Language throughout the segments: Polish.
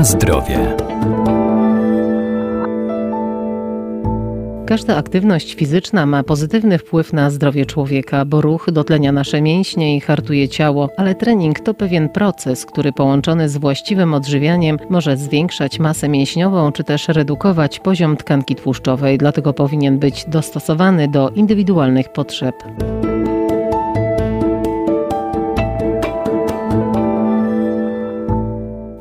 Na zdrowie. Każda aktywność fizyczna ma pozytywny wpływ na zdrowie człowieka, bo ruch dotlenia nasze mięśnie i hartuje ciało, ale trening to pewien proces, który połączony z właściwym odżywianiem może zwiększać masę mięśniową czy też redukować poziom tkanki tłuszczowej, dlatego powinien być dostosowany do indywidualnych potrzeb.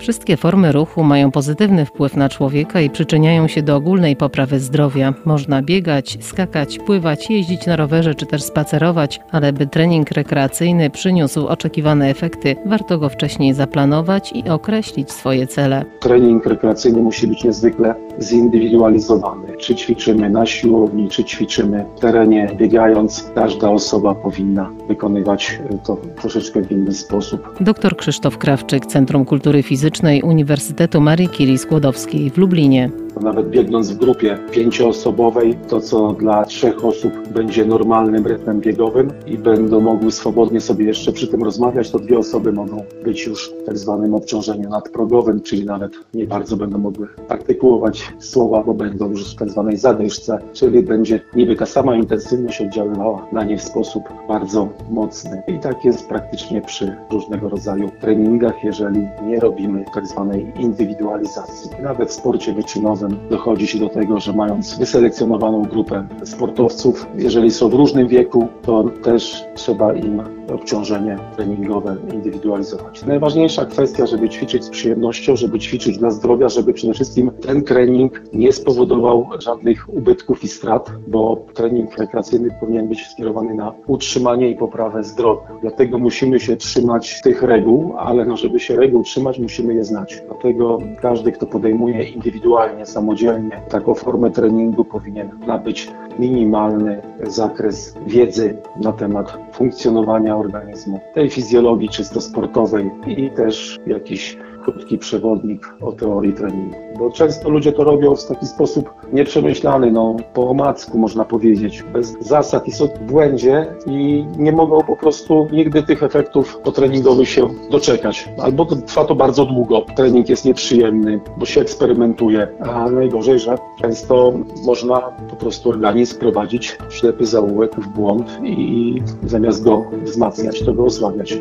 Wszystkie formy ruchu mają pozytywny wpływ na człowieka i przyczyniają się do ogólnej poprawy zdrowia. Można biegać, skakać, pływać, jeździć na rowerze czy też spacerować, ale by trening rekreacyjny przyniósł oczekiwane efekty, warto go wcześniej zaplanować i określić swoje cele. Trening rekreacyjny musi być niezwykle zindywidualizowany. Czy ćwiczymy na siłowni, czy ćwiczymy w terenie, biegając, każda osoba powinna wykonywać to troszeczkę w inny sposób. Dr Krzysztof Krawczyk, Centrum Kultury Fizycznej Uniwersytetu Marii Curie Skłodowskiej w Lublinie. Nawet biegnąc w grupie pięcioosobowej, to co dla trzech osób będzie normalnym rytmem biegowym i będą mogły swobodnie sobie jeszcze przy tym rozmawiać, to dwie osoby mogą być już w tak zwanym obciążeniu nadprogowym, czyli nawet nie bardzo będą mogły artykułować słowa, bo będą już w tak zwanej zadyszce, czyli będzie niby ta sama intensywność oddziaływała na nie w sposób bardzo mocny. I tak jest praktycznie przy różnego rodzaju treningach, jeżeli nie robimy tak zwanej indywidualizacji. Nawet w sporcie wyczynowym dochodzi się do tego, że mając wyselekcjonowaną grupę sportowców, jeżeli są w różnym wieku, to też trzeba im obciążenie treningowe indywidualizować. Najważniejsza kwestia, żeby ćwiczyć z przyjemnością, żeby ćwiczyć dla zdrowia, żeby przede wszystkim ten trening nie spowodował żadnych ubytków i strat, bo trening rekreacyjny powinien być skierowany na utrzymanie i poprawę zdrowia. Dlatego musimy się trzymać tych reguł, ale no, żeby się reguł trzymać, musimy je znać. Dlatego każdy, kto podejmuje indywidualnie, samodzielnie taką formę treningu, powinien nabyć minimalny zakres wiedzy na temat funkcjonowania organizmu, tej fizjologii czysto sportowej i też jakiś krótki przewodnik o teorii treningu. Bo często ludzie to robią w taki sposób nieprzemyślany, no, po omacku można powiedzieć, bez zasad i są w błędzie i nie mogą po prostu nigdy tych efektów potreningowych się doczekać. Albo to trwa to bardzo długo, trening jest nieprzyjemny, bo się eksperymentuje, a najgorzej, że często można po prostu organizm prowadzić w ślepy zaułek, w błąd i zamiast go wzmacniać, to go osłabiać.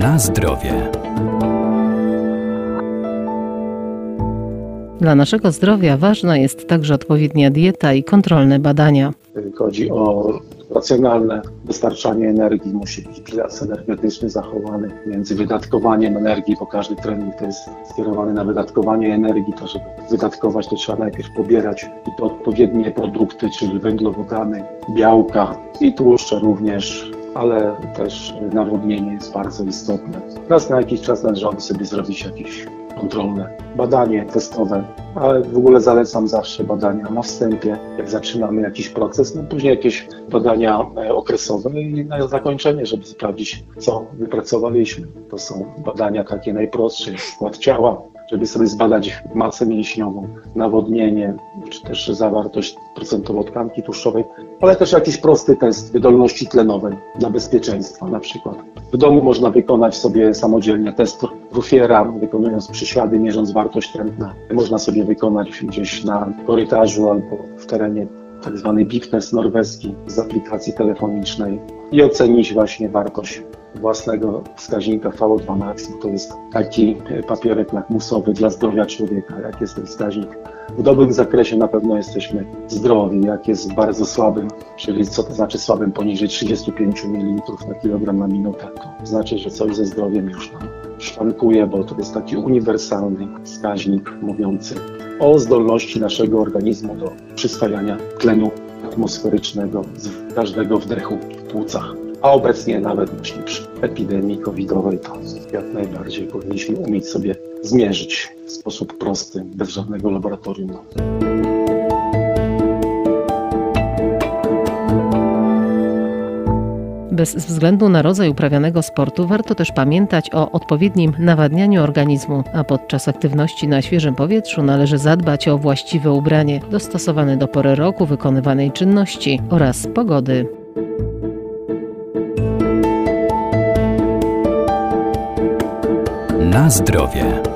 Na zdrowie. Dla naszego zdrowia ważna jest także odpowiednia dieta i kontrolne badania. Jeżeli chodzi o racjonalne dostarczanie energii, musi być bilans energetyczny zachowany między wydatkowaniem energii, bo każdy trening to jest skierowany na wydatkowanie energii, to żeby wydatkować to trzeba najpierw pobierać i to odpowiednie produkty, czyli węglowodany, białka i tłuszcze również, ale też nawodnienie jest bardzo istotne. Raz na jakiś czas należałoby sobie zrobić jakieś kontrolne badanie testowe, ale w ogóle zalecam zawsze badania na wstępie, jak zaczynamy jakiś proces, no później jakieś badania e, okresowe i na zakończenie, żeby sprawdzić, co wypracowaliśmy. To są badania takie najprostsze, skład ciała, żeby sobie zbadać masę mięśniową, nawodnienie, czy też zawartość procentową tkanki tłuszczowej, ale też jakiś prosty test wydolności tlenowej dla bezpieczeństwa na przykład. W domu można wykonać sobie samodzielnie test Ruffiera, wykonując przysiady, mierząc wartość tętna. Można sobie wykonać gdzieś na korytarzu albo w terenie tak zwany norweski z aplikacji telefonicznej i ocenić właśnie wartość własnego wskaźnika VO2 max. To jest taki papierek lakmusowy dla zdrowia człowieka. Jak jest ten wskaźnik w dobrym zakresie, na pewno jesteśmy zdrowi. Jak jest bardzo słabym, czyli co to znaczy słabym poniżej 35 ml na kilogram na minutę, to znaczy, że coś ze zdrowiem już nam szwankuje, bo to jest taki uniwersalny wskaźnik mówiący o zdolności naszego organizmu do przyswajania tlenu atmosferycznego z każdego wdechu w płucach. A obecnie nawet właśnie przy epidemii covidowej to jak najbardziej powinniśmy umieć sobie zmierzyć w sposób prosty, bez żadnego laboratorium. Bez względu na rodzaj uprawianego sportu warto też pamiętać o odpowiednim nawadnianiu organizmu, a podczas aktywności na świeżym powietrzu należy zadbać o właściwe ubranie dostosowane do pory roku wykonywanej czynności oraz pogody. Na zdrowie.